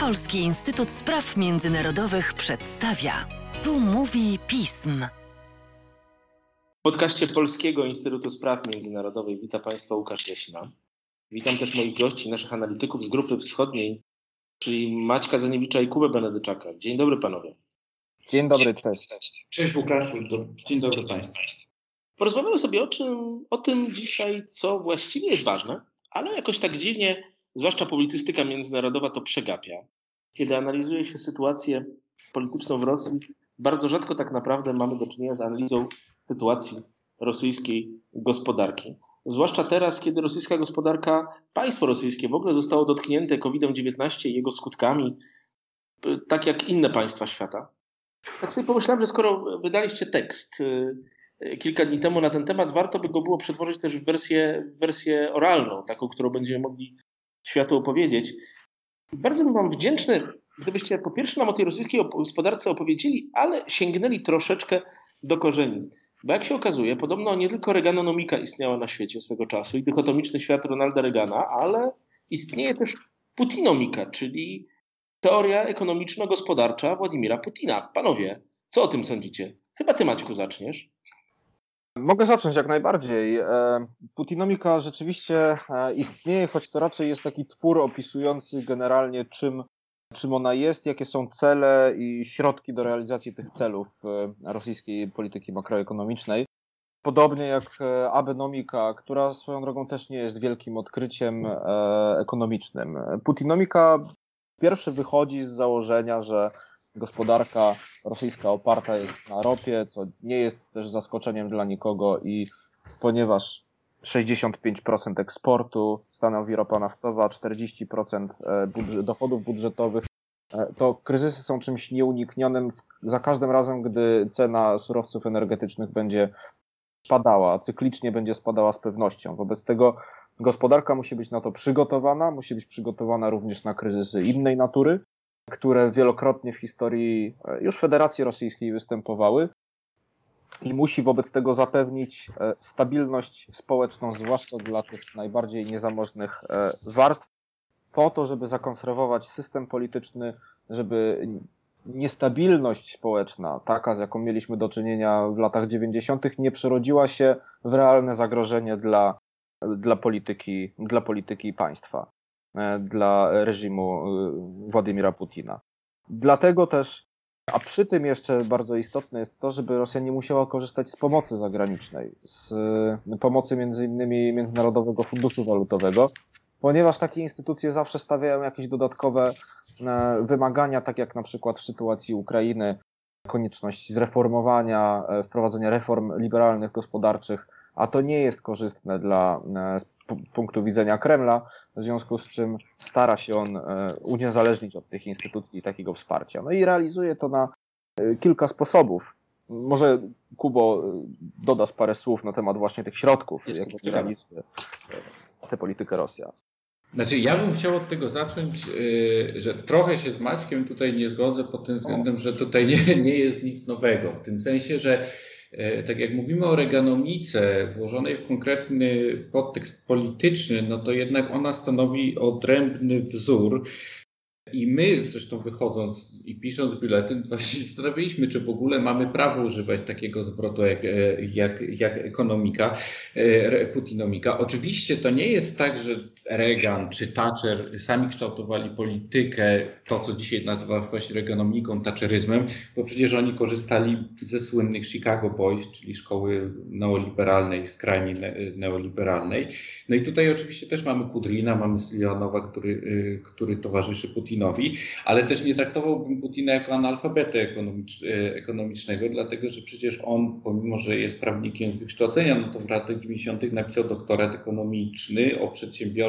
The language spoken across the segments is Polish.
Polski Instytut Spraw Międzynarodowych przedstawia. Tu mówi pism. W podcaście Polskiego Instytutu Spraw Międzynarodowych witam Państwa Łukasz Jasina. Witam też moich gości, naszych analityków z Grupy Wschodniej, czyli Maćka Zaniewicza i Kubę Benedyczaka. Dzień dobry panowie. Dzień dobry, cześć. Cześć Łukaszu, dzień dobry Państwu. Porozmawiamy sobie o, czym, o tym dzisiaj, co właściwie jest ważne, ale jakoś tak dziwnie, zwłaszcza publicystyka międzynarodowa to przegapia. Kiedy analizuje się sytuację polityczną w Rosji, bardzo rzadko tak naprawdę mamy do czynienia z analizą sytuacji rosyjskiej gospodarki. Zwłaszcza teraz, kiedy rosyjska gospodarka, państwo rosyjskie w ogóle zostało dotknięte COVID-19 i jego skutkami, tak jak inne państwa świata. Tak sobie pomyślałem, że skoro wydaliście tekst y, kilka dni temu na ten temat, warto by go było przetworzyć też w wersję, wersję oralną, taką, którą będziemy mogli światu opowiedzieć. Bardzo bym Wam wdzięczny, gdybyście po pierwsze nam o tej rosyjskiej gospodarce opowiedzieli, ale sięgnęli troszeczkę do korzeni. Bo jak się okazuje, podobno nie tylko Reaganomika istniała na świecie swego czasu i dychotomiczny świat Ronalda Reagana, ale istnieje też Putinomika, czyli teoria ekonomiczno-gospodarcza Władimira Putina. Panowie, co o tym sądzicie? Chyba ty, Maćku, zaczniesz. Mogę zacząć jak najbardziej. E, Putinomika rzeczywiście e, istnieje, choć to raczej jest taki twór opisujący generalnie czym, czym ona jest, jakie są cele i środki do realizacji tych celów e, rosyjskiej polityki makroekonomicznej. Podobnie jak Abenomika, która swoją drogą też nie jest wielkim odkryciem ekonomicznym. Putinomika pierwszy wychodzi z założenia, że gospodarka rosyjska oparta jest na ropie, co nie jest też zaskoczeniem dla nikogo i ponieważ 65% eksportu stanowi ropa naftowa, 40% e, dochodów budżetowych, e, to kryzysy są czymś nieuniknionym za każdym razem, gdy cena surowców energetycznych będzie spadała, cyklicznie będzie spadała z pewnością. Wobec tego gospodarka musi być na to przygotowana, musi być przygotowana również na kryzysy innej natury, które wielokrotnie w historii e, już Federacji Rosyjskiej występowały i musi wobec tego zapewnić e, stabilność społeczną, zwłaszcza dla tych najbardziej niezamożnych e, warstw, po to, żeby zakonserwować system polityczny, żeby niestabilność społeczna, taka z jaką mieliśmy do czynienia w latach 90., nie przerodziła się w realne zagrożenie dla, dla, polityki, dla polityki państwa. E, dla reżimu e, Władimira Putina. Dlatego też, a przy tym jeszcze bardzo istotne jest to, żeby Rosja nie musiała korzystać z pomocy zagranicznej, z e, pomocy między innymi Międzynarodowego Funduszu Walutowego, ponieważ takie instytucje zawsze stawiają jakieś dodatkowe wymagania, tak jak na przykład w sytuacji Ukrainy, konieczność zreformowania, wprowadzenia reform liberalnych gospodarczych, a to nie jest korzystne dla punktu widzenia Kremla, w związku z czym stara się on e, uniezależnić od tych instytucji i takiego wsparcia. No i realizuje to na e, kilka sposobów. Może Kubo e, dodasz parę słów na temat właśnie tych środków, jak realizuje tę politykę Rosja. Znaczy, ja bym chciał od tego zacząć, że trochę się z Maćkiem tutaj nie zgodzę pod tym względem, że tutaj nie, nie jest nic nowego. W tym sensie, że tak jak mówimy o reganomice włożonej w konkretny podtekst polityczny, no to jednak ona stanowi odrębny wzór i my, zresztą wychodząc i pisząc biuletyn, właśnie zastanawialiśmy, czy w ogóle mamy prawo używać takiego zwrotu jak, e, jak, jak ekonomika, e, putinomika. Oczywiście to nie jest tak, że Reagan czy Thatcher sami kształtowali politykę, to co dzisiaj nazywa właśnie reganomiką, thatcheryzmem, bo przecież oni korzystali ze słynnych Chicago Boys, czyli szkoły neoliberalnej, skrajnie neoliberalnej. No i tutaj oczywiście też mamy Kudrina, mamy Silionowa, który, y, który towarzyszy Putinowi ale też nie traktowałbym Putina jako analfabety ekonomicz, e, ekonomicznego, dlatego że przecież on, pomimo że jest prawnikiem z wykształcenia, no to w latach 90. napisał doktorat ekonomiczny o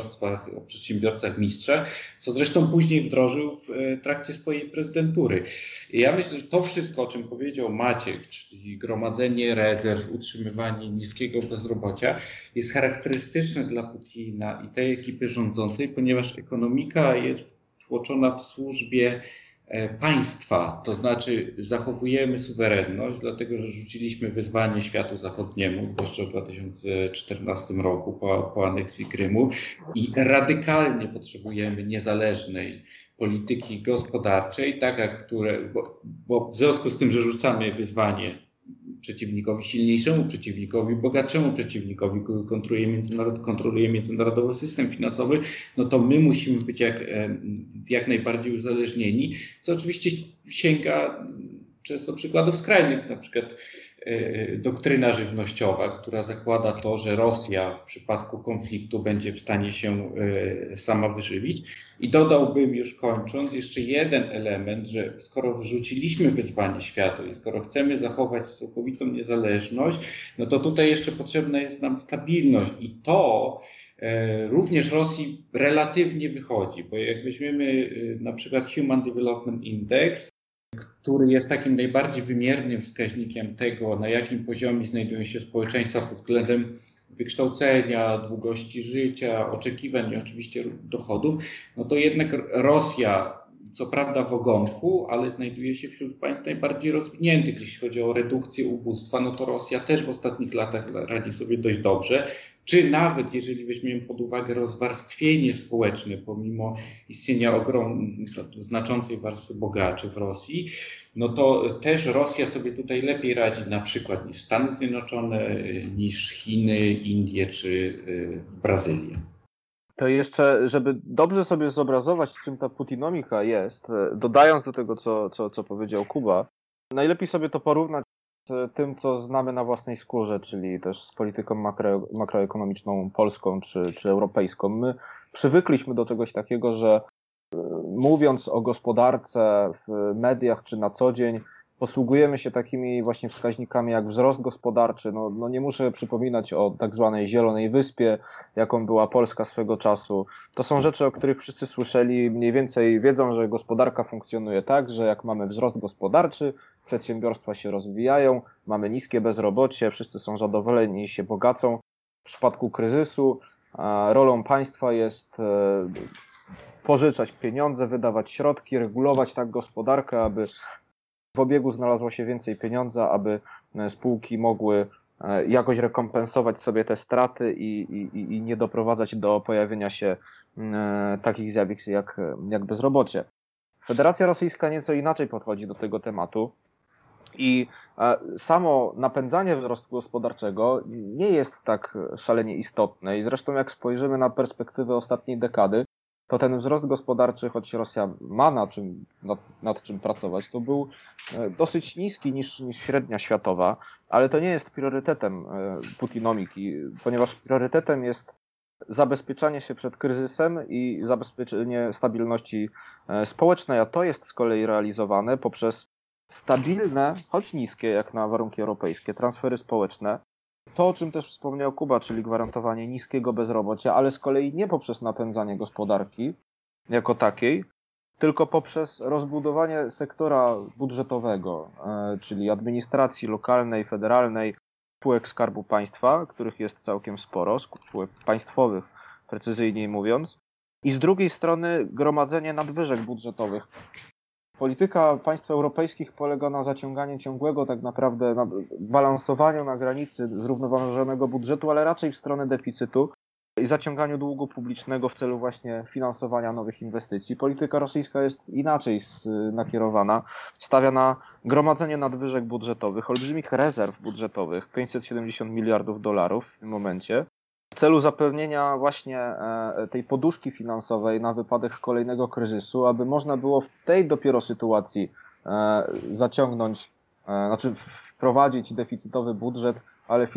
przedsiębiorstwach, o przedsiębiorcach mistrzach, co zresztą później wdrożył w e, trakcie swojej prezydentury. I ja myślę, że to wszystko, o czym powiedział Maciek, czyli gromadzenie rezerw, utrzymywanie niskiego bezrobocia, jest charakterystyczne dla Putina i tej ekipy rządzącej, ponieważ ekonomika jest wtłoczona w służbie państwa, to znaczy zachowujemy suwerenność, dlatego że rzuciliśmy wyzwanie światu zachodniemu, zwłaszcza w 2014 roku po, po aneksji Krymu i radykalnie potrzebujemy niezależnej polityki gospodarczej, taka, które, bo, bo w związku z tym, że rzucamy wyzwanie przeciwnikowi, silniejszemu przeciwnikowi, bogatszemu przeciwnikowi, który kontroluje, międzynarod, kontroluje międzynarodowy system finansowy, no to my musimy być jak, jak najbardziej uzależnieni, co oczywiście sięga często przykładów skrajnych, na przykład E, doktryna żywnościowa, która zakłada to, że Rosja w przypadku konfliktu będzie w stanie się e, sama wyżywić. I dodałbym już kończąc jeszcze jeden element, że skoro wrzuciliśmy wyzwanie światu i skoro chcemy zachować całkowitą niezależność, no to tutaj jeszcze potrzebna jest nam stabilność i to e, również Rosji relatywnie wychodzi, bo jak weźmiemy na przykład Human Development Index, który jest takim najbardziej wymiernym wskaźnikiem tego, na jakim poziomie znajdują się społeczeństwa pod względem wykształcenia, długości życia, oczekiwań i oczywiście dochodów, no to jednak Rosja, co prawda w ogonku, ale znajduje się wśród państw najbardziej rozwiniętych. Jeśli chodzi o redukcję ubóstwa, no to Rosja też w ostatnich latach radzi sobie dość dobrze czy nawet jeżeli weźmiemy pod uwagę rozwarstwienie społeczne, pomimo istnienia ogromnej, znaczącej warstwy bogaczy w Rosji, no to też Rosja sobie tutaj lepiej radzi na przykład niż Stany Zjednoczone, niż Chiny, Indie czy y, Brazylia. To jeszcze, żeby dobrze sobie zobrazować, czym ta putinomika jest, dodając do tego, co, co, co powiedział Kuba, najlepiej sobie to porównać z tym, co znamy na własnej skórze, czyli też z polityką makro, makroekonomiczną polską czy, czy europejską. My przywykliśmy do czegoś takiego, że e, mówiąc o gospodarce w mediach czy na co dzień, posługujemy się takimi właśnie wskaźnikami jak wzrost gospodarczy. No, no nie muszę przypominać o tak zwanej Zielonej Wyspie, jaką była Polska swego czasu. To są rzeczy, o których wszyscy słyszeli, mniej więcej wiedzą, że gospodarka funkcjonuje tak, że jak mamy wzrost gospodarczy, przedsiębiorstwa się rozwijają, mamy niskie bezrobocie, wszyscy są zadowoleni i się bogacą. W przypadku kryzysu rolą państwa jest e, pożyczać pieniądze, wydawać środki, regulować tak gospodarkę, aby w obiegu znalazło się więcej pieniądza, aby e, spółki mogły e, jakoś rekompensować sobie te straty i, i, i nie doprowadzać do pojawienia się takich zjawisk jak, jak bezrobocie. Federacja Rosyjska nieco inaczej podchodzi do tego tematu. I e, samo napędzanie wzrostu gospodarczego nie jest tak szalenie istotne. I zresztą, jak spojrzymy na perspektywę ostatniej dekady, to ten wzrost gospodarczy, choć Rosja ma na czym, nad, nad czym pracować, to był e, dosyć niski niż, niż średnia światowa, ale to nie jest priorytetem e, Putinomiki, ponieważ priorytetem jest zabezpieczanie się przed kryzysem i zabezpieczenie stabilności społecznej, a to jest z kolei realizowane poprzez stabilne, choć niskie jak na warunki europejskie, transfery społeczne. To, o czym też wspomniał Kuba, czyli gwarantowanie niskiego bezrobocia, ale z kolei nie poprzez napędzanie gospodarki jako takiej, tylko poprzez rozbudowanie sektora budżetowego, e, czyli administracji lokalnej, federalnej, spółek Skarbu Państwa, których jest całkiem sporo, spółek państwowych, precyzyjniej mówiąc, i z drugiej strony gromadzenie nadwyżek budżetowych Polityka państw europejskich polega na zaciąganiu ciągłego, tak naprawdę na balansowaniu na granicy zrównoważonego budżetu, ale raczej w stronę deficytu i zaciąganiu długu publicznego w celu właśnie finansowania nowych inwestycji. Polityka rosyjska jest inaczej nakierowana. Stawia na gromadzenie nadwyżek budżetowych, olbrzymich rezerw budżetowych, 570 miliardów dolarów w tym momencie, w celu zapewnienia właśnie e, tej poduszki finansowej na wypadek kolejnego kryzysu, aby można było w tej dopiero sytuacji e, zaciągnąć, e, znaczy wprowadzić deficytowy budżet, ale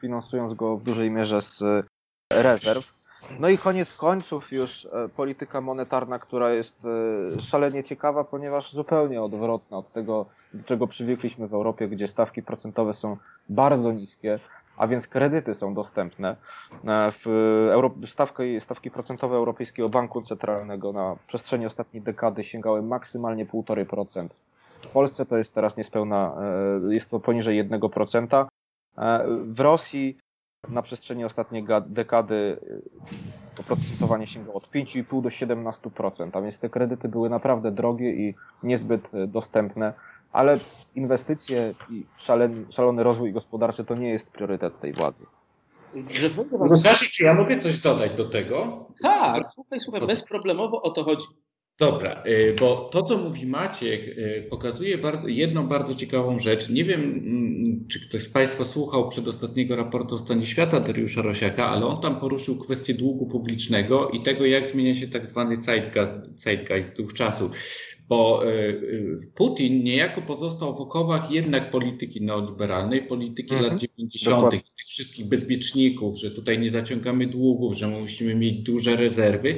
finansując go w dużej mierze z rezerw. No i koniec końców już polityka monetarna, która jest szalenie ciekawa, ponieważ zupełnie odwrotna od tego, do czego przywykliśmy w Europie, gdzie stawki procentowe są bardzo niskie, a więc kredyty są dostępne. E, w Euro... stawki, stawki procentowe Europejskiego Banku Centralnego na przestrzeni ostatniej dekady sięgały maksymalnie 1,5%. W Polsce to jest teraz niespełna, e, jest to poniżej 1%. E, w Rosji na przestrzeni ostatniej dekady oprocentowanie sięgało od 5,5 do 17%, a więc te kredyty były naprawdę drogie i niezbyt dostępne, ale inwestycje i szalony, szalony rozwój gospodarczy to nie jest priorytet tej władzy. No, czy ja mogę coś dodać do tego? Tak, słuchaj, słuchaj, bezproblemowo o to chodzi. Dobra, y, bo to, co mówi Maciek, y, pokazuje bardzo, jedną bardzo ciekawą rzecz. Nie wiem, mm, czy ktoś z Państwa słuchał przedostatniego raportu o stanie świata Dariusza Rosiaka, ale on tam poruszył kwestię długu publicznego i tego, jak zmienia się tak zwany zeitgeist, zeitgeist duch czasu bo e, e, Putin niejako pozostał w okowach jednak polityki neoliberalnej, polityki mhm. lat 90., tych wszystkich bezpieczników, że tutaj nie zaciągamy długów, że musimy mieć duże rezerwy.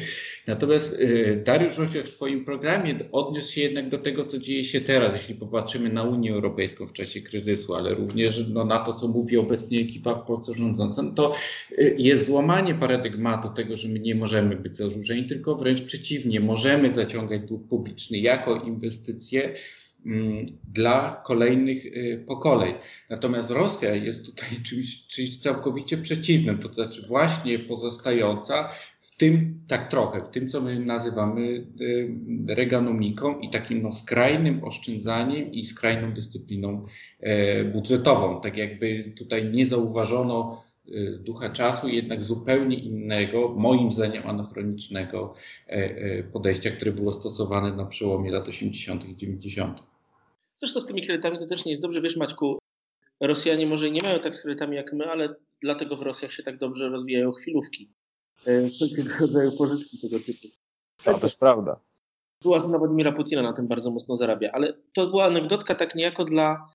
Natomiast e, Dariusz Rosiak w swoim programie odniósł się jednak do tego, co dzieje się teraz, jeśli popatrzymy na Unię Europejską w czasie kryzysu, ale również no, na to, co mówi obecnie ekipa w Polsce rządząca, no to jest złamanie paradygmatu tego, że my nie możemy być zadłużeni, tylko wręcz przeciwnie, możemy zaciągać dług publiczny. Jak jako inwestycje mm, dla kolejnych y, pokoleń. Natomiast Rosja jest tutaj czymś, czymś całkowicie przeciwnym, to znaczy właśnie pozostająca w tym, tak trochę, w tym, co my nazywamy y, reganomiką i takim no, skrajnym oszczędzaniem i skrajną dyscypliną e, budżetową. Tak jakby tutaj nie zauważono Y, ducha czasu, jednak zupełnie innego, moim zdaniem anachronicznego e, e, podejścia, które było stosowane na przełomie lat 80. i 90. Zresztą z tymi kredytami to też nie jest dobrze. Wiesz, Maćku, Rosjanie może nie mają tak z kredytami jak my, ale dlatego w Rosjach się tak dobrze rozwijają chwilówki. E, wszelkiego rodzaju pożyczki tego typu. To też prawda. Władza Władimira Putina na tym bardzo mocno zarabia, ale to była anegdotka tak niejako dla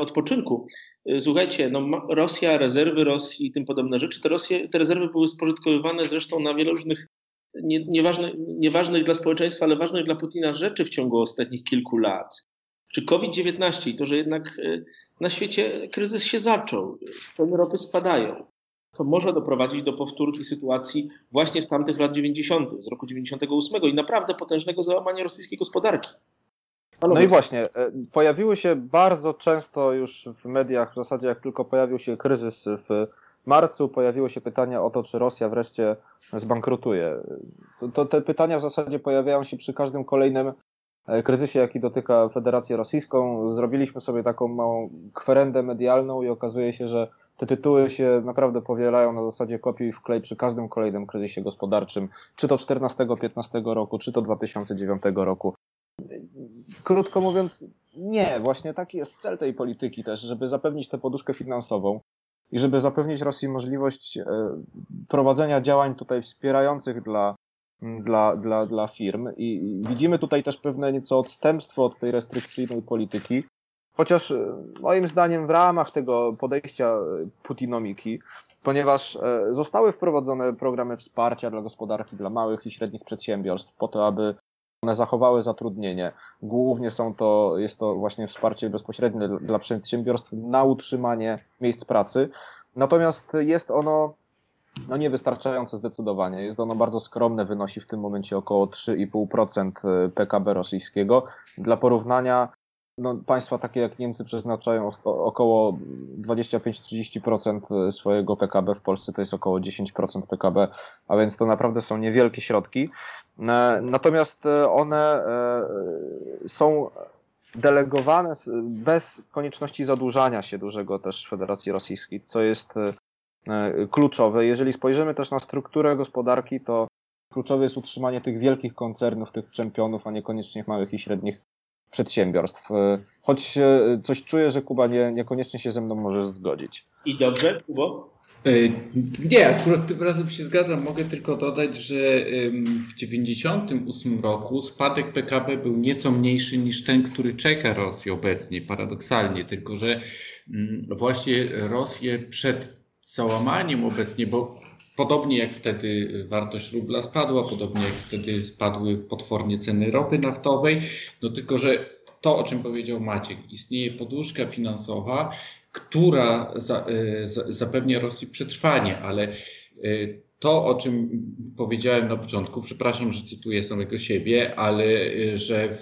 odpoczynku. E, słuchajcie, no Rosja, rezerwy Rosji i tym podobne rzeczy, te, Rosje, te rezerwy były spożytkowywane zresztą na wiele różnych nie, nieważnych, nieważnych dla społeczeństwa, ale ważnych dla Putina rzeczy w ciągu ostatnich kilku lat. Czy COVID-19 i to, że jednak e, na świecie kryzys się zaczął, ceny ropy spadają, to może doprowadzić do powtórki sytuacji właśnie z tamtych lat 90., z roku 98 i naprawdę potężnego załamania rosyjskiej gospodarki. No i właśnie, e, pojawiły się bardzo często już w mediach, w zasadzie jak tylko pojawił się kryzys w marcu, pojawiły się pytania o to, czy Rosja wreszcie zbankrutuje. To, to te pytania w zasadzie pojawiają się przy każdym kolejnym e, kryzysie, jaki dotyka Federację Rosyjską. Zrobiliśmy sobie taką małą kwerendę medialną i okazuje się, że te tytuły się naprawdę powielają na zasadzie kopiuj w klej przy każdym kolejnym kryzysie gospodarczym, czy to 14-15 roku, czy to 2009 roku krótko mówiąc, nie, właśnie taki jest cel tej polityki też, żeby zapewnić tę poduszkę finansową i żeby zapewnić Rosji możliwość e, prowadzenia działań tutaj wspierających dla, dla, dla, dla firm. I widzimy tutaj też pewne nieco odstępstwo od tej restrykcyjnej polityki, chociaż e, moim zdaniem w ramach tego podejścia e, putinomiki, ponieważ zostały wprowadzone programy wsparcia dla gospodarki, dla małych i średnich przedsiębiorstw, po to, aby one zachowały zatrudnienie. Głównie są to, jest to właśnie wsparcie bezpośrednie dla przedsiębiorstw na utrzymanie miejsc pracy. Natomiast jest ono no niewystarczające zdecydowanie. Jest ono bardzo skromne, wynosi w tym momencie około 3,5% PKB rosyjskiego. Dla porównania, no, państwa takie jak Niemcy przeznaczają około 25-30% swojego PKB, w Polsce to jest około 10% PKB, a więc to naprawdę są niewielkie środki. E, natomiast e, one e, są delegowane bez konieczności zadłużania się dużego też Federacji Rosyjskiej, co jest kluczowe. Jeżeli spojrzymy też na strukturę gospodarki, to kluczowe jest utrzymanie tych wielkich koncernów, tych czempionów, a niekoniecznie małych i średnich przedsiębiorstw. Choć coś czuję, że Kuba nie, niekoniecznie się ze mną może zgodzić. I dobrze, Kubo? E, nie, akurat tym razem się zgadzam. Mogę tylko dodać, że w 1998 roku spadek PKB był nieco mniejszy niż ten, który czeka Rosję obecnie, paradoksalnie, tylko że mm, właśnie Rosję przed załamaniem obecnie, bo podobnie jak wtedy wartość rubla spadła, podobnie jak wtedy spadły potwornie ceny ropy naftowej, no tylko że to, o czym powiedział Maciek, istnieje poduszka finansowa, która za, e, za, zapewnia Rosji przetrwanie, ale e, to, o czym powiedziałem na początku, przepraszam, że cytuję samego siebie, ale że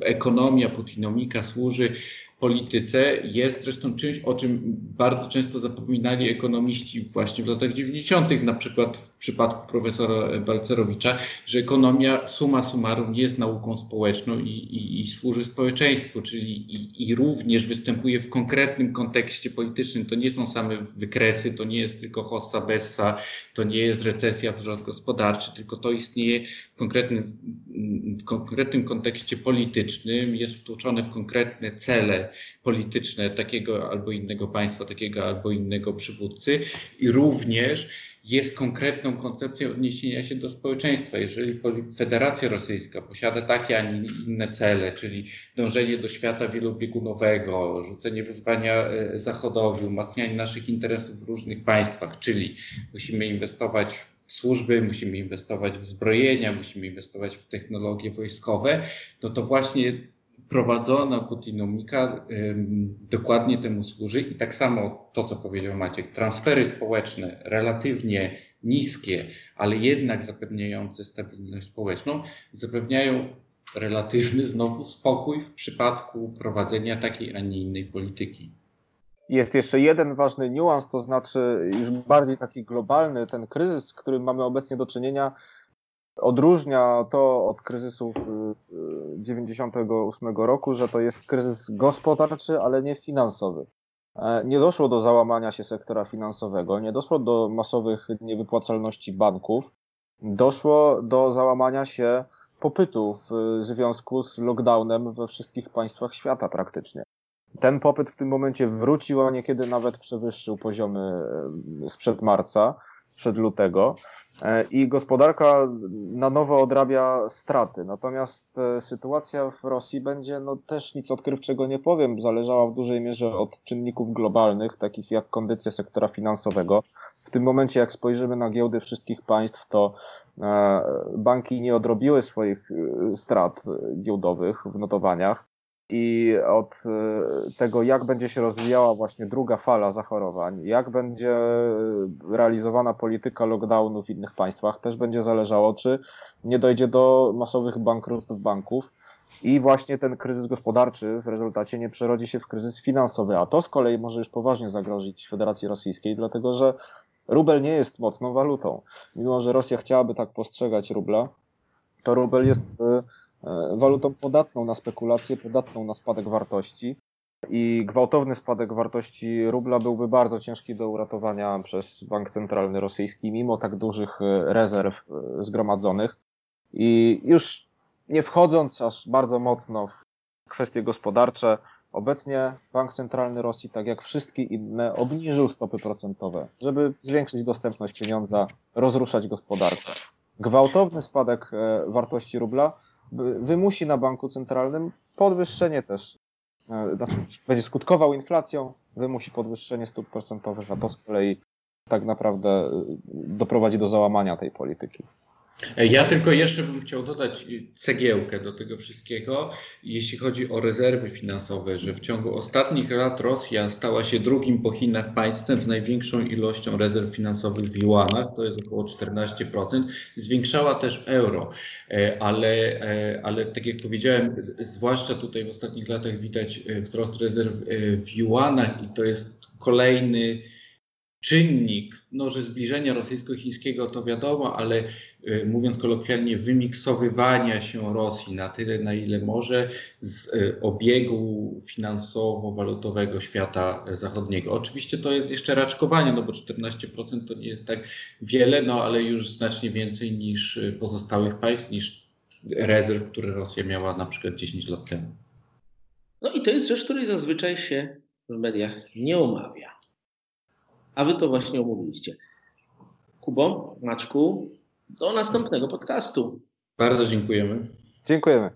ekonomia putinomika służy polityce jest zresztą czymś, o czym bardzo często zapominali ekonomiści właśnie w latach 90., na przykład w przypadku profesora Balcerowicza, że ekonomia summa summarum jest nauką społeczną i, i, i służy społeczeństwu, czyli i, i, również występuje w konkretnym kontekście politycznym. To nie są same wykresy, to nie jest tylko hossa bessa, to nie jest recesja, wzrost gospodarczy, tylko to istnieje w konkretnym, w konkretnym kontekście politycznym, jest wtłoczone w konkretne cele polityczne takiego albo innego państwa, takiego albo innego przywódcy i również jest konkretną koncepcją odniesienia się do społeczeństwa. Jeżeli Federacja Rosyjska posiada takie, a nie inne cele, czyli dążenie do świata wielobiegunowego, rzucenie wyzwania e, Zachodowi, umacnianie naszych interesów w różnych państwach, czyli musimy inwestować w służby, musimy inwestować w zbrojenia, musimy inwestować w technologie wojskowe, no to właśnie prowadzona Putinomika dokładnie temu służy i tak samo to, co powiedział Maciek, transfery społeczne relatywnie niskie, ale jednak zapewniające stabilność społeczną, zapewniają relatywny znowu spokój w przypadku prowadzenia takiej, a nie innej polityki. Jest jeszcze jeden ważny niuans, to znaczy już bardziej taki globalny, ten kryzys, z którym mamy obecnie do czynienia, odróżnia to od kryzysu 98 roku, że to jest kryzys gospodarczy, ale nie finansowy. E, nie doszło do załamania się sektora finansowego, nie doszło do masowych niewypłacalności banków, doszło do załamania się popytu w związku z lockdownem we wszystkich państwach świata praktycznie. Ten popyt w tym momencie wrócił, a niekiedy nawet przewyższył poziomy sprzed marca, sprzed lutego. E, i gospodarka na nowo odrabia straty. Natomiast e, sytuacja w Rosji będzie, no też nic odkrywczego nie powiem, zależała w dużej mierze od czynników globalnych, takich jak kondycja sektora finansowego. W tym momencie, jak spojrzymy na giełdy wszystkich państw, to e, banki nie odrobiły swoich strat giełdowych w notowaniach i od e, tego, jak będzie się rozwijała właśnie druga fala zachorowań, jak będzie realizowana polityka lockdownu w innych państwach, też będzie zależało, czy nie dojdzie do masowych bankructw banków i właśnie ten kryzys gospodarczy w rezultacie nie przerodzi się w kryzys finansowy, a to z kolei może już poważnie zagrozić Federacji Rosyjskiej, dlatego że rubel nie jest mocną walutą. Mimo, że Rosja chciałaby tak postrzegać rubla, to rubel jest e, walutą podatną na spekulacje, podatną na spadek wartości. I gwałtowny spadek wartości rubla byłby bardzo ciężki do uratowania przez Bank Centralny Rosyjski, mimo tak dużych e, rezerw e, zgromadzonych. I już nie wchodząc aż bardzo mocno w kwestie gospodarcze, obecnie Bank Centralny Rosji, tak jak wszystkie inne, obniżył stopy procentowe, żeby zwiększyć dostępność pieniądza, rozruszać gospodarkę. Gwałtowny spadek wartości rubla wymusi na banku centralnym podwyższenie też, e, znaczy będzie skutkował inflacją, wymusi podwyższenie stóp procentowych, a to z kolei tak naprawdę e, doprowadzi do załamania tej polityki. Ja tylko jeszcze bym chciał dodać cegiełkę do tego wszystkiego, jeśli chodzi o rezerwy finansowe, że w ciągu ostatnich lat Rosja stała się drugim po Chinach państwem z największą ilością rezerw finansowych w juanach, to jest około 14%. Zwiększała też euro, e, ale, e, ale tak jak powiedziałem, zwłaszcza tutaj w ostatnich latach widać e, wzrost rezerw w juanach i to jest kolejny czynnik, no, że zbliżenia rosyjsko-chińskiego to wiadomo, ale y, mówiąc kolokwialnie, wymiksowywania się Rosji na tyle, na ile może z y, obiegu finansowo-walutowego świata zachodniego. Oczywiście to jest jeszcze raczkowanie, no bo 14% to nie jest tak wiele, no ale już znacznie więcej niż y, pozostałych państw, niż rezerw, które Rosja miała na przykład 10 lat temu. No i to jest rzecz, której zazwyczaj się w mediach nie omawia a wy to właśnie omówiliście. Kubo, Maczku, do następnego podcastu. Bardzo dziękujemy. Dziękujemy.